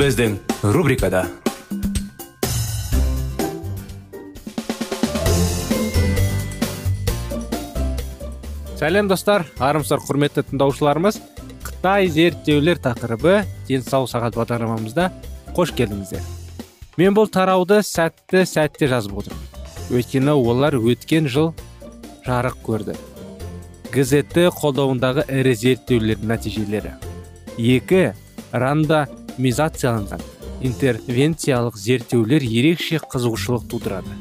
Біздің рубрикада сәлем достар. Армысыздар құрметті тыңдаушыларымыз. Қытай зерттеулер тақырыбы денсаулық сағат бағдарламамызда қош келдіңіздер. Мен бұл тарауды сәтті сәтте жазып отырмын. Өйткені олар өткен жыл жарық көрді. Гзт қолдауындағы ірі зерттеулердің нәтижелері. Екі рандомизацияланған интервенциялық зерттеулер ерекше қызығушылық тудырады.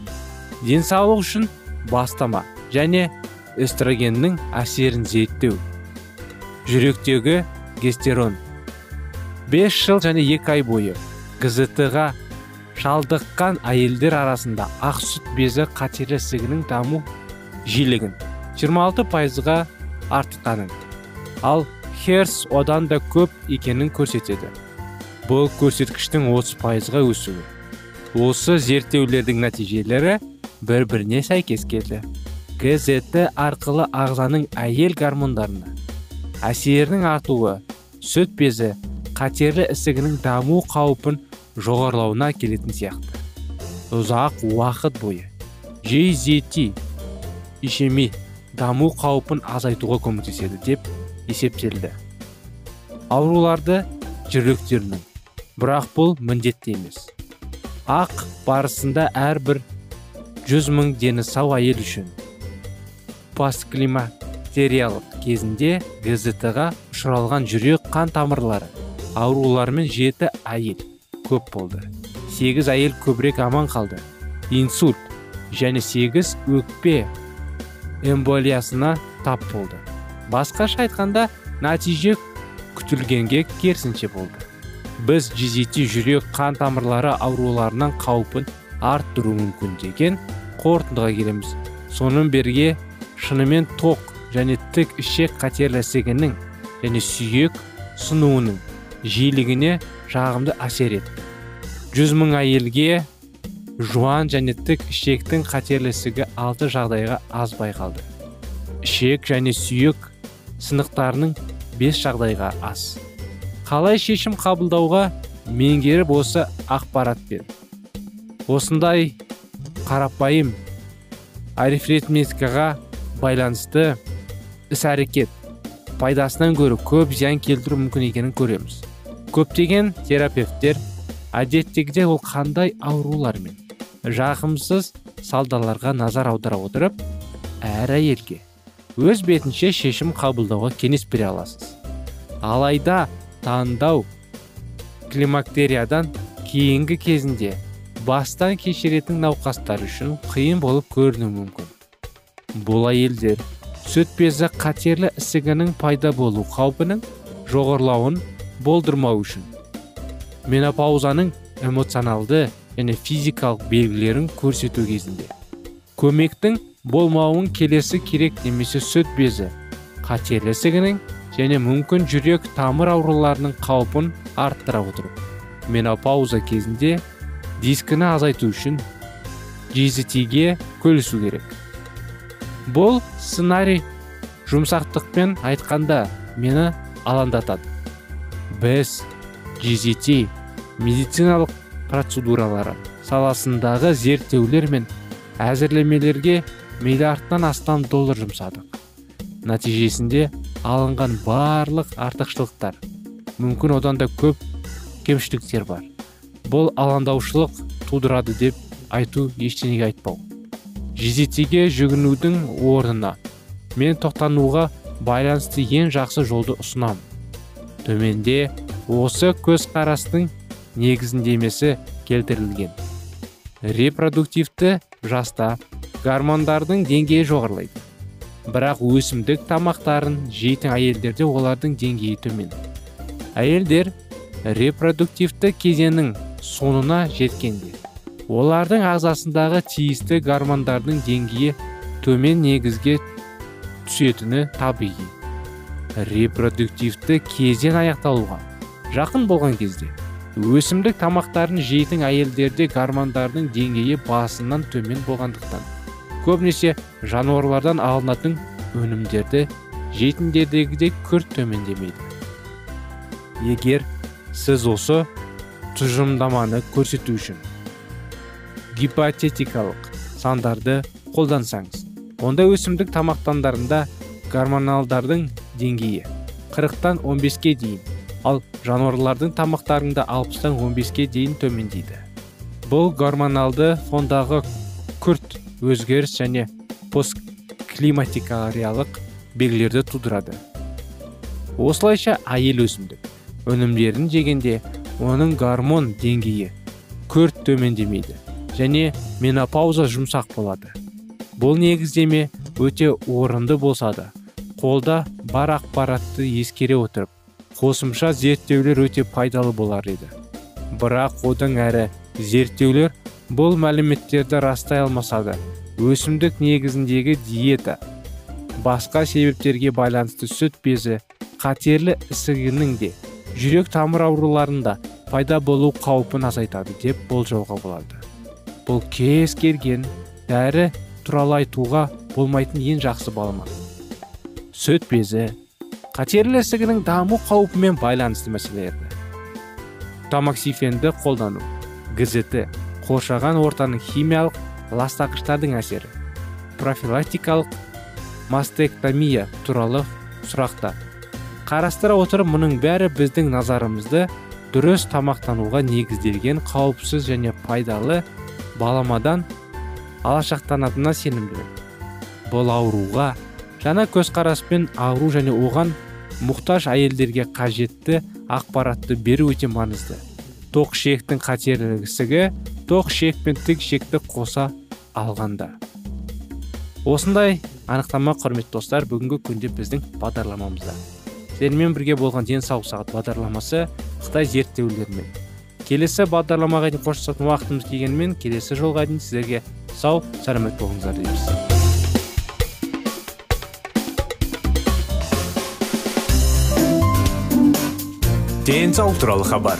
Денсаулық үшін бастама және эстрогеннің әсерін зерттеу. Жүректегі гестерон. 5 жыл және 2 ай бойы гзт ға шалдыққан әйелдер арасында ақ сүт безі қатерлі ісігінің даму жиілігін 26 пайызға артқанын. Ал херс одан да көп екенін көрсетеді. Бұл көрсеткіштің 30 пайызға өсуі. Осы зерттеулердің нәтижелері бір біріне сәйкес келді. Гзт арқылы ағзаның әйел гормондарына әсерінің артуы сүт безі қатерлі ісігінің даму қаупін жоғарылауына келетін сияқты. Ұзақ уақыт бойы жзт ишеми даму қаупін азайтуға көмектеседі деп есептелді. Ауруларды жүректерінің бірақ бұл міндетті емес. Ақ барысында әрбір жүз мың дені сау әйел үшін постклимактериялық кезінде гзт ға ұшыралған жүрек қан тамырлары ауруларымен жеті әйел көп болды. Сегіз әйел көбірек аман қалды. Инсульт және сегіз өкпе эмболиясына тап болды. Басқаша айтқанда нәтиже күтілгенге керісінше болды. Біз жезити жүрек қан тамырлары ауруларынан қаупін арттыру мүмкін деген қорытындыға келеміз. Соның берге шынымен тоқ және тік ішек қатерлі ісігінің және сүйек сынуының жиілігіне жағымды әсер етті жүз мың әйелге жуан және тік ішектің қатерлі ісігі алты жағдайға аз байқалды. Ішек және сүйек сынықтарының бес жағдайға аз. Қалай шешім қабылдауға меңгеріп осы ақпаратпен осындай қарапайым арифметикаға байланысты іс әрекет пайдасынан гөрі көп зиян келтіру мүмкін екенін көреміз. Көптеген терапевттер әдеттегідей ол қандай аурулар мен жағымсыз салдарларға назар аудара отырып әр әйелге өз бетінше шешім қабылдауға кеңес бере аласыз. Алайда таңдау климактериядан кейінгі кезінде бастан кешеретін науқастар үшін қиын болып көрінуі мүмкін. Бұл әйелдер сүт безі қатерлі ісігінің пайда болу қаупінің жоғарылауын болдырмау үшін менопаузаның эмоционалды және физикалық белгілерін көрсету кезінде көмектің болмауын келесі керек немесе сүт безі қатерлі ісігінің және мүмкін жүрек тамыр ауруларының қаупін арттыра отырып менопауза кезінде дискіні азайту үшін жзтге көлісу керек. Бұл сценарий жұмсақтықпен айтқанда мені алаңдатады. Біз жзт медициналық процедуралары саласындағы зерттеулер мен әзірлемелерге миллиардтан астам доллар жұмсадық. Нәтижесінде алынған барлық артықшылықтар. Мүмкін одан да көп кемшіліктер бар. Бұл алаңдаушылық тудырады деп айту ештеңеге айтпау. Жезетеге жүгінудің орнына мен тоқтануға байланысты ең жақсы жолды ұсынамын төменде осы көзқарастың негізіндемесі келтірілген. Репродуктивті жаста гормондардың деңгейі жоғарылайды. Бірақ өсімдік тамақтарын жейтін әйелдерде олардың деңгейі төмен. Әйелдер репродуктивті кезеңнің соңына жеткенде олардың ағзасындағы тиісті гормондардың деңгейі төмен негізге түсетіні табиғи. Репродуктивті кезең аяқталуға жақын болған кезде өсімдік тамақтарын жейтін әйелдерде гормондардың деңгейі басынан төмен болғандықтан көбінесе жануарлардан алынатын өнімдерді жейтіндердегідей күрт төмендемейді. Егер сіз осы тұжырымдаманы көрсету үшін гипотетикалық сандарды қолдансаңыз онда өсімдік тамақтандарында гормоналдардың деңгейі 40-тан 15-ке дейін ал жануарлардың тамақтарында 60-тан 15-ке дейін төмендейді. Бұл гормоналды фондағы күрт өзгеріс және постклиматикариялық белгілерді тудырады. Осылайша әйел өсімдік өнімдерін жегенде оның гормон деңгейі күрт төмендемейді және менопауза жұмсақ болады. Бұл негіздеме өте орынды болса да қолда бар ақпаратты ескере отырып қосымша зерттеулер өте пайдалы болар еді. Бірақ одан әрі зерттеулер бұл мәліметтерді растай алмаса да өсімдік негізіндегі диета басқа себептерге байланысты сүт безі қатерлі ісігінің де жүрек тамыр ауруларында пайда болу қаупін азайтады деп болжауға болады. Бұл кез келген дәрі туралы айтуға болмайтын ең жақсы балама. Сүт безі қатерлі ісігінің даму қаупімен байланысты мәселелерді. Тамоксифенді қолдану. Гзт қоршаған ортаның химиялық ластағыштардың әсері профилактикалық мастектомия туралы сұрақта қарастыра отырып мұның бәрі біздің назарымызды дұрыс тамақтануға негізделген қауіпсіз және пайдалы баламадан алашақтанатынына сенімдімін. Бұл ауруға жаңа көзқараспен ауру және оған мұқтаж әйелдерге қажетті ақпаратты беру өте маңызды. Тоқ ішектің қатерлі тоқ ішек пен тік ішекті қоса алғанда. Осындай анықтама құрметті достар бүгінгі күнде біздің бағдарламамызда. Сіздермен бірге болған денсаулық сағат бағдарламасы қытай зерттеулерімен. Келесі бағдарламаға дейін қоштасатын уақытымыз келгенімен келесі жолға дейін сіздерге сау сәлемет болыңыздар дейміз. Денсаулық туралы хабар.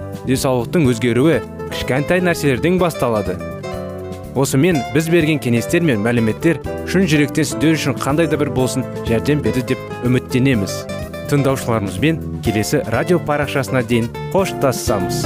Денсаулықтың өзгеруі кішкентай нәрселерден басталады. Осымен біз берген кеңестер мен мәліметтер шын жүректен сіздер үшін қандай да бір болсын жәрдем берді деп үміттенеміз. Тыңдаушыларымызбен келесі радио парақшасына дейін қоштассамыз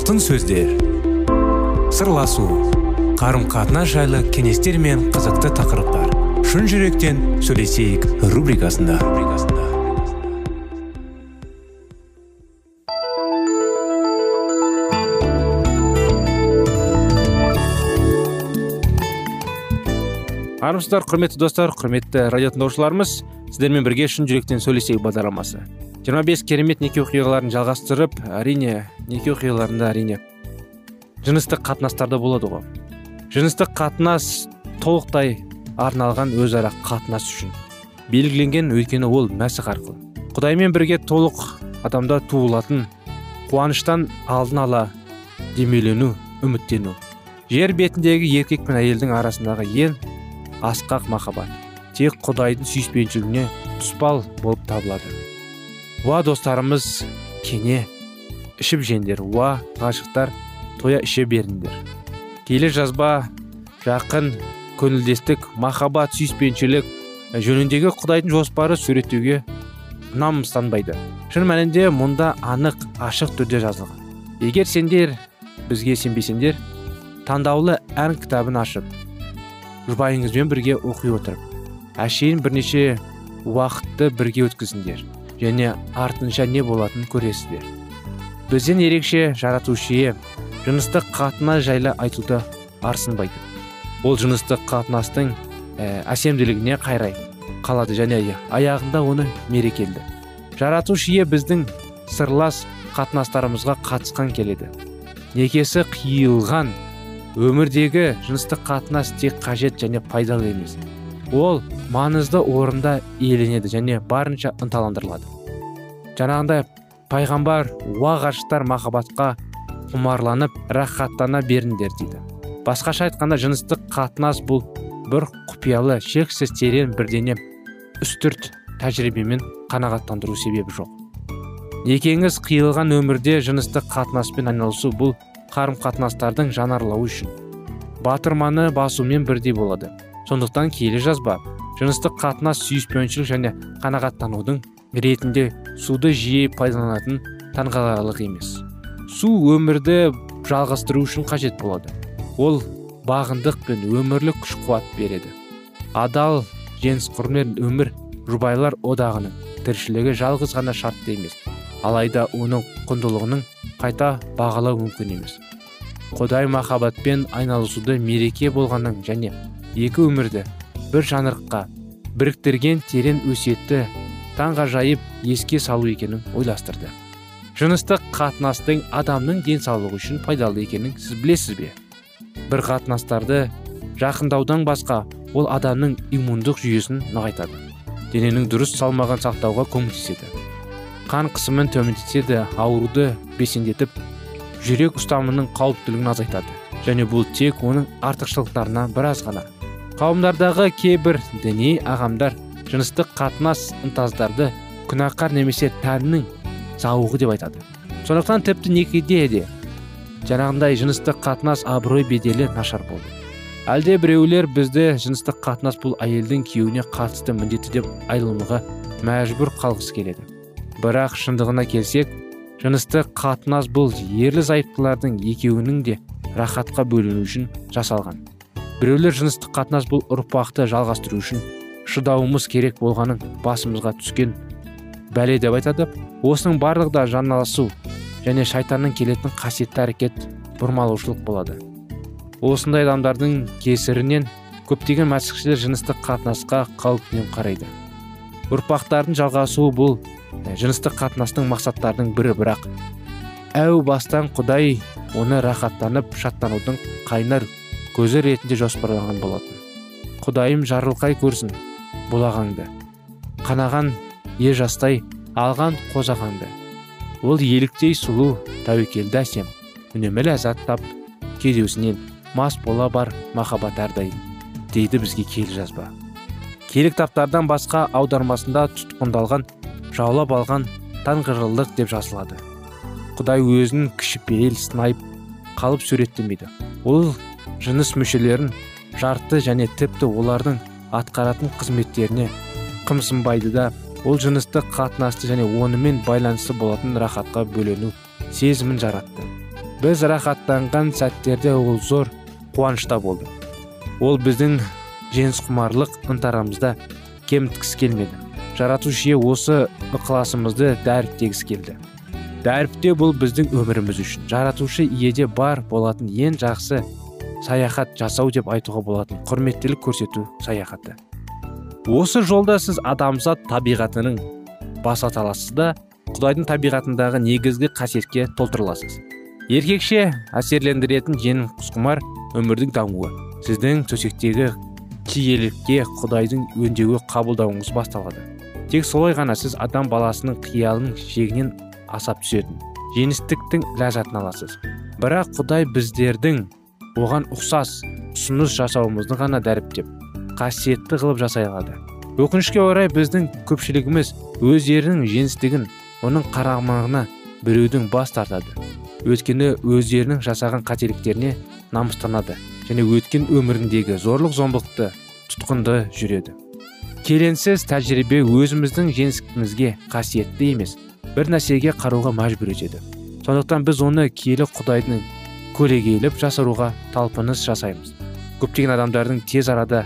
Алтын сөздер. Сырласу қарым қатынас жайлы кеңестер мен қызықты тақырыптар. Шын жүректен сөйлесейік рубрикасында. Армысыздар құрметті достар құрметті радио тыңдаушыларымыз сіздермен бірге шын жүректен сөйлесейік бағдарламасы. 25 керемет неке оқиғаларын жалғастырып әрине неке оқиғаларында әрине жыныстық қатынастарда болады ғой. Жыныстық қатынас толықтай арналған өзара қатынас үшін. Белгіленген өйткені ол мәсіх арқылы. Құдаймен бірге толық адамда туылатын қуаныштан алдын ала демелену үміттену. Жер бетіндегі еркек пен әйелдің арасындағы ең асқақ махаббат. Тек құдайдың сүйіспеншілігіне тұспал болып табылады. Уа достарымыз кене ішіп жеңдер уа ғашықтар тоя іше беріңдер келе жазба жақын көңілдестік махаббат сүйіспеншілік жөніндегі құдайдың жоспары суреттеуге намыстанбайды шын мәнінде мұнда анық ашық түрде жазылған егер сендер бізге сенбесеңдер таңдаулы ән кітабын ашып жұбайыңызбен бірге оқи отырып әшейін бірнеше уақытты бірге өткізіңдер және артынша не болатынын көресіздер. Бізден ерекше жаратушы ие жыныстық қатынас жайлы айтуды арсынбайды ол жыныстық қатынастың ә, әсемділігіне қайрай қалады және аяғында оны мерекелді. Жаратушы ие біздің сырлас қатынастарымызға қатысқан келеді. Некесі қиылған өмірдегі жыныстық қатынас тек қажет және пайдалы емес. Ол маңызды орында иеленеді және барынша ынталандырылады. Жаңағындай пайғамбар уа ғашықтар махаббатқа құмарланып рахаттана беріңдер дейді. Басқаша айтқанда жыныстық қатынас бұл бір құпиялы шексіз терең бірдене үстірт тәжірибемен қанағаттандыру себебі жоқ. Некеңіз қиылған өмірде жыныстық қатынаспен айналысу бұл қарым қатынастардың жанарлауы үшін. Батырманы басумен бірдей болады. Сондықтан киелі жазба жыныстық қатынас сүйіспеншілік және қанағаттанудың ретінде суды жиі пайдаланатын таңғаларлық емес. Су өмірді жалғастыру үшін қажет болады. Ол бағындық пен өмірлік күш қуат береді. Адал құрмет өмір жұбайлар одағының тіршілігі жалғыз ғана шартты емес. Алайда оның құндылығының қайта бағалау мүмкін емес. Құдай махаббатпен айналысуды мереке болғанның және екі өмірді бір жанрыққа біріктірген терең өсиетті таңғажайып еске салу екенін ойластырды. Жыныстық қатынастың адамның денсаулығы үшін пайдалы екенін сіз білесіз бе? Бір қатынастарды жақындаудан басқа ол адамның иммундық жүйесін нығайтады. Дененің дұрыс салмаған сақтауға көмектеседі. Қан қысымын төмендетеді ауруды бесендетіп жүрек ұстамының қауіптілігін азайтады. Және бұл тек оның артықшылықтарына біраз ғана. Қауымдардағы кейбір діни ағамдар жыныстық қатынас ынтаздарды күнәқар немесе тәннің зауығы деп айтады. Сондықтан тіпті некеде де жаңағындай жыныстық қатынас абырой беделі нашар болды. Әлде біреулер бізді жыныстық қатынас бұл әйелдің күйеуіне қатысты міндеті деп айламыға мәжбүр қалғысы келеді. Бірақ шындығына келсек жыныстық қатынас бұл ерлі зайыптылардың екеуінің де рахатқа бөлену үшін жасалған. Біреулер жыныстық қатынас бұл ұрпақты жалғастыру үшін шыдауымыз керек болғанын басымызға түскен бәле деп айтады. Осының барлығы да жаналасу және шайтанның келетін қасиетті әрекет бұрмалаушылық болады. Осындай адамдардың кесірінен көптеген мәсіхшілер жыныстық қатынасқа қауіппен қарайды. Ұрпақтардың жалғасуы бұл жыныстық қатынастың мақсаттарының бірі. Бірақ әу бастан құдай оны рахаттанып шаттанудың қайнар көзі ретінде жоспарлаған болатын. Құдайым жарылқай көрсін бұлағаңды. Қанаған е жастай алған қозағаңды. Ол еліктей сұлу тәуекелді әсем үнемі ләззат тап кеудесінен мас бола бар махаббат әрдайым дейді бізге киелі жазба киелі кітаптардан басқа аудармасында тұтқындалған жаулап алған таңғажылдық деп жазылады. Құдай өзін кішіпейіл сынайып қалып суреттемейді. Ол жыныс мүшелерін жарты және тіпті олардың атқаратын қызметтеріне қымсынбайды да ол жыныстық қатынасты және онымен байланысты болатын рахатқа бөлену сезімін жаратты. Біз рахаттанған сәттерде ол зор қуанышта болды. Ол біздің жеңісқұмарлық ынтарамызда кеміткісі келмеді. Жаратушы осы ықыласымызды дәріптегісі келді. Дәріптеу бұл біздің өміріміз үшін. Жаратушы иеде бар болатын ең жақсы саяхат жасау деп айтуға болатын құрметтілік көрсету саяхаты. Осы жолда сіз адамзат табиғатының бас аласыз да құдайдың табиғатындағы негізгі қасиетке толтырыласыз. Еркекше әсерлендіретін жеңіл құсқұмар өмірдің дамуы. Сіздің төсектегі киелікке құдайдың өндеуі қабылдауыңыз басталады. Тек солай ғана сіз адам баласының қиялының шегінен асап түсетін жеңістіктің ләззатын аласыз. Бірақ құдай біздердің оған ұқсас ұсыныс жасауымызды ғана дәріптеп қасиетті қылып жасай алады. Өкінішке орай біздің көпшілігіміз өздерінің жеңістігін оның қарамағына біреудің бас тартады. Өйткені өздерінің жасаған қателіктеріне намыстанады және өткен өміріндегі зорлық зомбылықты тұтқынды жүреді. Келеңсіз тәжірибе өзіміздің жеңісімізге қасиетті емес бір нәрсеге қарауға мәжбүр етеді. Сондықтан біз оны киелі құдайдың көлегейліп жасыруға талпыныс жасаймыз. Көптеген адамдардың тез арада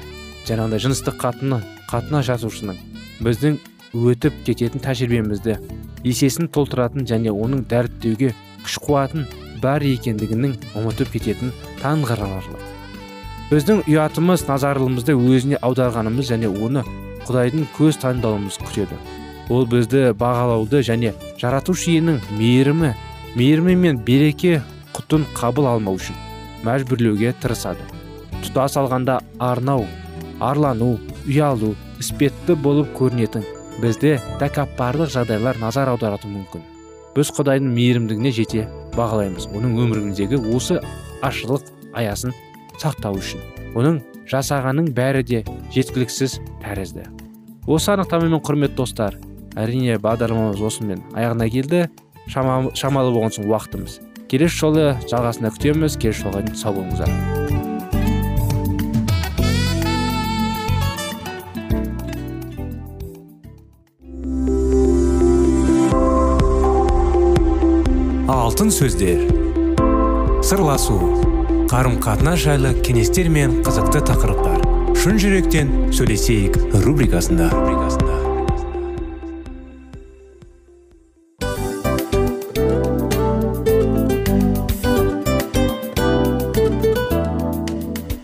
жаңағыдай жыныстық қатыны қатына жасушының біздің өтіп кететін тәжірибемізді есесін толтыратын және оның дәріптеуге күш қуатын бар екендігінің ұмытып кететін таңғаларлық біздің ұятымыз назарлымызды өзіне аударғанымыз және оны құдайдың көз таңдауымыз күтеді. Ол бізді бағалауды және жаратушы иенің мейірімі мейірімі мен береке құтын қабыл алмау үшін мәжбүрлеуге тырысады. Тұтас алғанда арнау арлану ұялу іспетті болып көрінетін бізде тәкаппарлық жағдайлар назар аударатуы мүмкін. Біз құдайдың мейірімдігіне жете бағалаймыз оның өміріміздегі осы ашылық аясын сақтау үшін. Оның жасағаның бәрі де жеткіліксіз тәрізді. Осы анықтамамен құрметті достар әрине бағдарламамыз осымен аяғына келді. Шамалы болған соң уақытымыз келесі жолы жалғасына күтеміз. Келесі жолға дейін сау болыңыздар. Алтын сөздер. Сырласу. Қарым қатынас жайлы кеңестер мен қызықты тақырыптар. Шын жүректен сөйлесейік рубрикасында.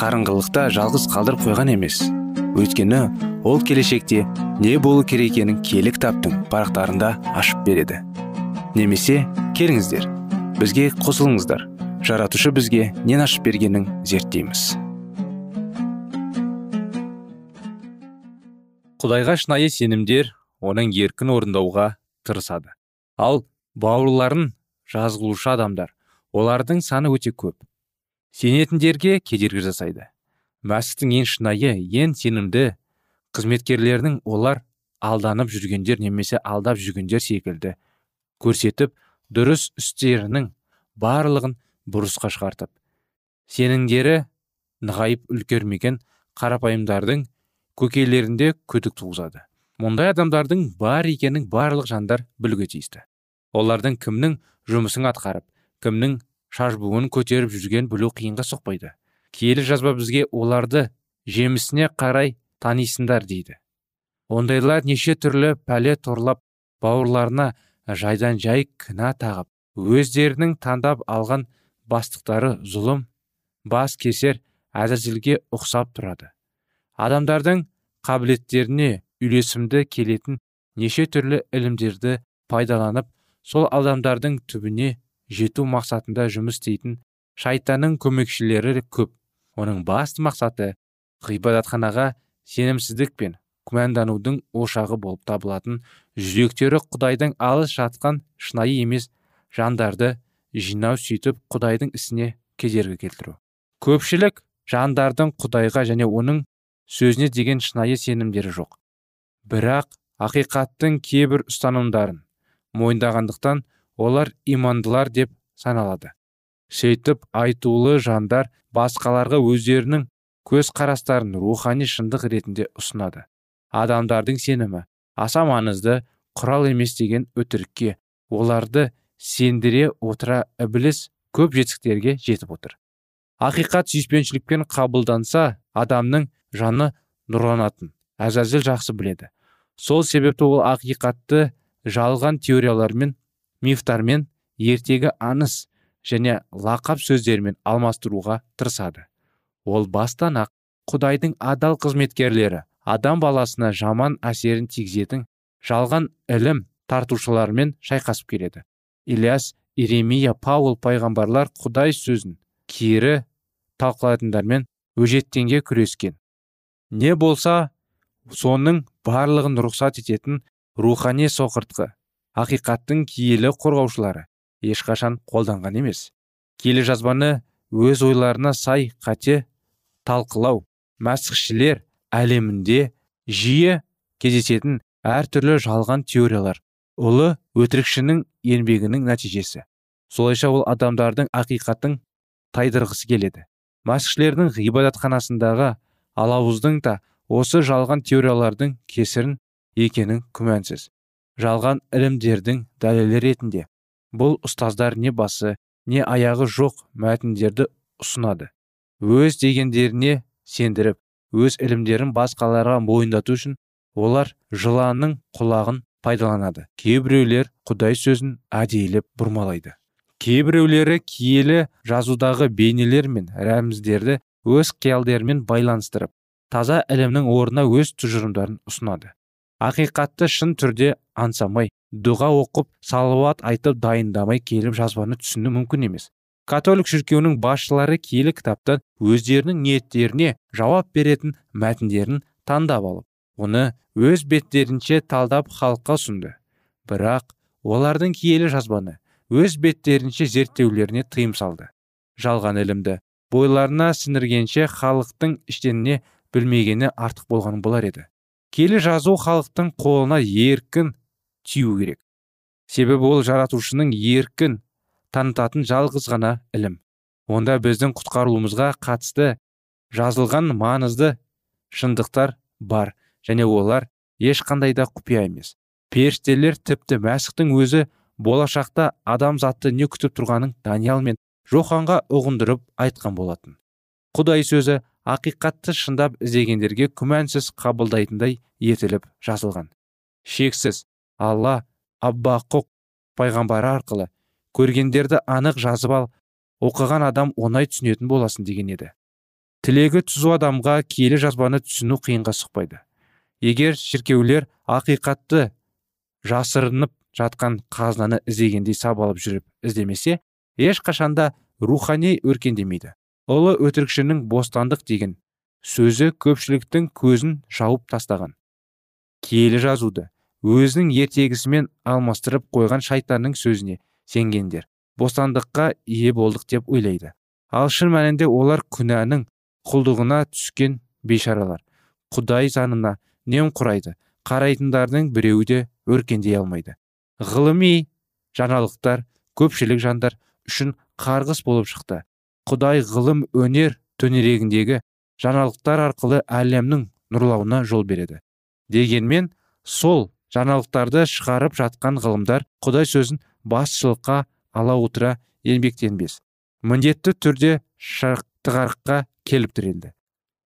қарыңғылықта жалғыз қалдырып қойған емес. Өйткені ол келешекте не болу керек екенін кітаптың парақтарында ашып береді. Немесе келіңіздер бізге қосылыңыздар. Жаратушы бізге нен ашып бергенін зерттейміз. Құдайға шынайы сенімдер оның еркін орындауға тырысады. Ал бауырларын жазғылушы адамдар олардың саны өте көп. Сенетіндерге кедергі жасайды. Мәсіхтің ең шынайы ең сенімді қызметкерлерінің олар алданып жүргендер немесе алдап жүргендер секілді. Көрсетіп дұрыс істерінің барлығын бұрысқа шығартып. Сеніңдері нығайып үлгермеген қарапайымдардың көкейлерінде күдік туғызады. Мұндай адамдардың бар екенін барлық жандар білуге тиісті. Олардың кімнің жұмысын атқарып кімнің шашбуын көтеріп жүрген білу қиынға соқпайды. Киелі жазба бізге оларды жемісіне қарай танисыңдар дейді. Ондайлар неше түрлі пәле торлап бауырларына жайдан жай кінә тағып өздерінің таңдап алған бастықтары зұлым бас кесер әзәзілге ұқсап тұрады. Адамдардың қабілеттеріне үйлесімді келетін неше түрлі ілімдерді пайдаланып сол адамдардың түбіне жету мақсатында жұмыс істейтін шайтанның көмекшілері көп. Оның басты мақсаты ғибадатханаға сенімсіздік пен күмәнданудың ошағы болып табылатын жүректері құдайдың алыс жатқан шынайы емес жандарды жинау сөйтіп құдайдың ісіне кедергі келтіру. Көпшілік жандардың құдайға және оның сөзіне деген шынайы сенімдері жоқ. Бірақ ақиқаттың кейбір ұстанымдарын мойындағандықтан олар имандылар деп саналады. Сөйтіп айтулы жандар басқаларға өздерінің көзқарастарын рухани шындық ретінде ұсынады. Адамдардың сенімі аса маңызды құрал емес деген өтірікке оларды сендіре отыра ібіліс көп жетістіктерге жетіп отыр. Ақиқат сүйіспеншілікпен қабылданса адамның жаны нұрланатын әзәзіл жақсы біледі. Сол себепті ол ақиқатты жалған теориялармен мифтармен ертегі аңыз және лақап сөздермен алмастыруға тырысады. Ол бастан ақ құдайдың адал қызметкерлері адам баласына жаман әсерін тигізетін жалған ілім тартушылармен шайқасып келеді. Ильяс иеремия паул пайғамбарлар құдай сөзін кері талқылайтындармен өжеттенге күрескен. Не болса соның барлығын рұқсат ететін рухани соқыртқы ақиқаттың киелі қорғаушылары ешқашан қолданған емес. Киелі жазбаны өз ойларына сай қате талқылау мәсіхшілер әлемінде жиі кездесетін әртүрлі жалған теориялар ұлы өтірікшінің еңбегінің нәтижесі. Солайша ол адамдардың ақиқатын тайдырғысы келеді. Мәсіхшілердің ғибадатханасындағы алауыздың да осы жалған теориялардың кесірін екенін күмәнсіз. Жалған ілімдердің дәлелі ретінде. Бұл ұстаздар не басы не аяғы жоқ мәтіндерді ұсынады. Өз дегендеріне сендіріп өз ілімдерін басқаларға мойындату үшін олар жыланның құлағын пайдаланады. Кейбіреулер құдай сөзін әдейілеп бұрмалайды. Кейбіреулері киелі жазудағы бейнелер мен рәміздерді өз қиялдерімен байланыстырып таза ілімнің орнына өз тұжырымдарын ұсынады. Ақиқатты шын түрде аңсамай дұға оқып салауат айтып дайындамай келіп жазбаны түсіну мүмкін емес. Католик шіркеуінің басшылары киелі кітаптан өздерінің ниеттеріне жауап беретін мәтіндерін таңдап алып оны өз беттерінше талдап халыққа ұсынды. Бірақ олардың киелі жазбаны өз беттерінше зерттеулеріне тыйым салды. Жалған ілімді бойларына сіңіргенше халықтың іштеніне білмегені артық болған болар еді. Келі жазу халықтың қолына еркін тию керек. Себебі ол жаратушының еркін танытатын жалғыз ғана ілім. Онда біздің құтқарылуымызға қатысты жазылған маңызды шындықтар бар және олар ешқандай да құпия емес. Періштелер тіпті мәсіхтің өзі болашақта адамзатты не күтіп тұрғанын даниял мен жоханға ұғындырып айтқан болатын. Құдай сөзі ақиқатты шындап іздегендерге күмәнсіз қабылдайтындай етіліп жазылған. Шексіз. Алла аббақұқ пайғамбары арқылы көргендерді анық жазып ал оқыған адам оңай түсінетін боласын деген еді. Тілегі түзу адамға киелі жазбаны түсіну қиынға соқпайды. Егер шіркеулер ақиқатты жасырынып жатқан қазынаны іздегендей сабалып жүріп іздемесе ешқашанда рухани өркендемейді. Ұлы өтірікшінің бостандық деген сөзі көпшіліктің көзін жауып тастаған. Киелі жазуды өзінің ертегісімен алмастырып қойған шайтанның сөзіне сенгендер бостандыққа ие болдық деп ойлайды. Ал шын мәнінде олар күнәнің құлдығына түскен бейшаралар. Құдай заңына құрайды қарайтындардың біреуі де өркендей алмайды. Ғылыми жаңалықтар көпшілік жандар үшін қарғыс болып шықты. Құдай ғылым өнер төңірегіндегі жаңалықтар арқылы әлемнің нұрлауына жол береді. Дегенмен сол жаңалықтарды шығарып жатқан ғылымдар құдай сөзін басшылыққа ала отыра еңбектенбес. Міндетті түрде шақтығарыққа келіп тірелді.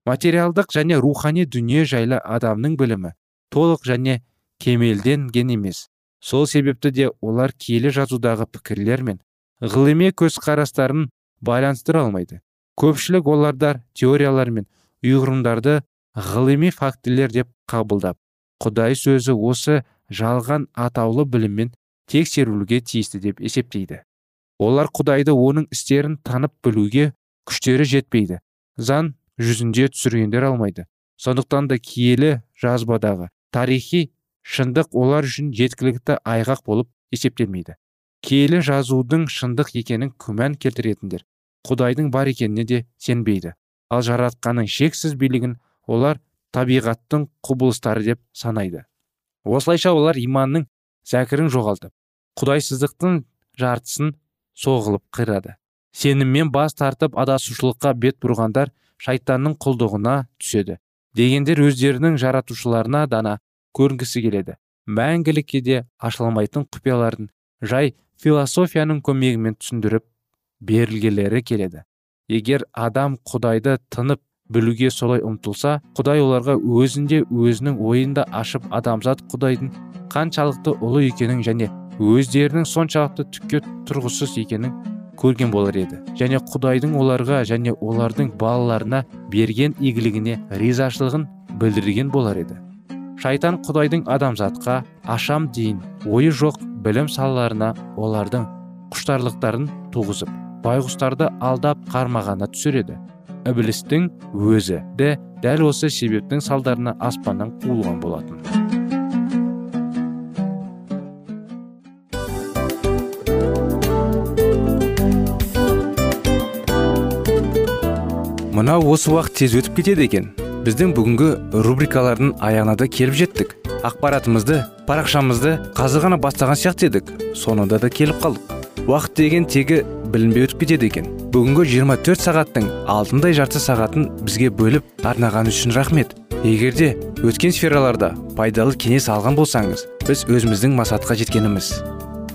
Материалдық және рухани дүние жайлы адамның білімі толық және кемелденген емес. Сол себепті де олар киелі жазудағы пікірлер мен ғылыми көзқарастарын байланыстыра алмайды. Көпшілік олардар теориялар мен ұйғырымдарды ғылыми фактілер деп қабылдап құдай сөзі осы жалған атаулы біліммен тексерілуге тиісті деп есептейді. Олар құдайды оның істерін танып білуге күштері жетпейді заң жүзінде түсіргендер алмайды. Сондықтан да киелі жазбадағы тарихи шындық олар үшін жеткілікті айғақ болып есептелмейді. Киелі жазудың шындық екенін күмән келтіретіндер құдайдың бар екеніне де сенбейді. Ал жаратқанның шексіз билігін олар табиғаттың құбылыстары деп санайды. Осылайша олар иманның зәкірін жоғалтып құдайсыздықтың жартысын соғылып қирады. Сеніммен бас тартып адасушылыққа бет бұрғандар шайтанның құлдығына түседі дегендер өздерінің жаратушыларына дана көрінгісі келеді. Мәңгілікке де ашылмайтын құпияларын жай философияның көмегімен түсіндіріп берілгелері келеді. Егер адам құдайды тынып білуге солай ұмтылса құдай оларға өзінде өзінің ойында ашып адамзат құдайдың қаншалықты ұлы екенін және өздерінің соншалықты түкке тұрғысыз екенін көрген болар еді. Және құдайдың оларға және олардың балаларына берген игілігіне ризашылығын білдірген болар еді. Шайтан құдайдың адамзатқа ашам дейін ойы жоқ білім салаларына олардың құштарлықтарын туғызып байғұстарды алдап қармағана түсіреді ібілістің өзі де дәл осы себептің салдарына аспаннан қуылған болатын. Мынау осы уақыт тез өтіп кетеді екен. Біздің бүгінгі рубрикалардың аяғына да келіп жеттік. Ақпаратымызды парақшамызды қазір ғана бастаған сияқты едік. Соңында да келіп қалдық. Уақыт деген тегі білінбей өтіп кетеді екен. Бүгінгі 24 сағаттың алтындай жарты сағатын бізге бөліп арнаған үшін рахмет. Егерде өткен сфераларда пайдалы кеңес алған болсаңыз біз өзіміздің масатқа жеткеніміз.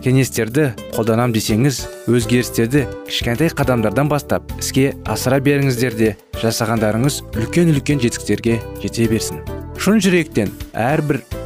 Кеңестерді қолданам десеңіз өзгерістерді кішкентай қадамдардан бастап іске асыра беріңіздер де жасағандарыңыз үлкен үлкен жетістіктерге жете берсін. Шын жүректен әрбір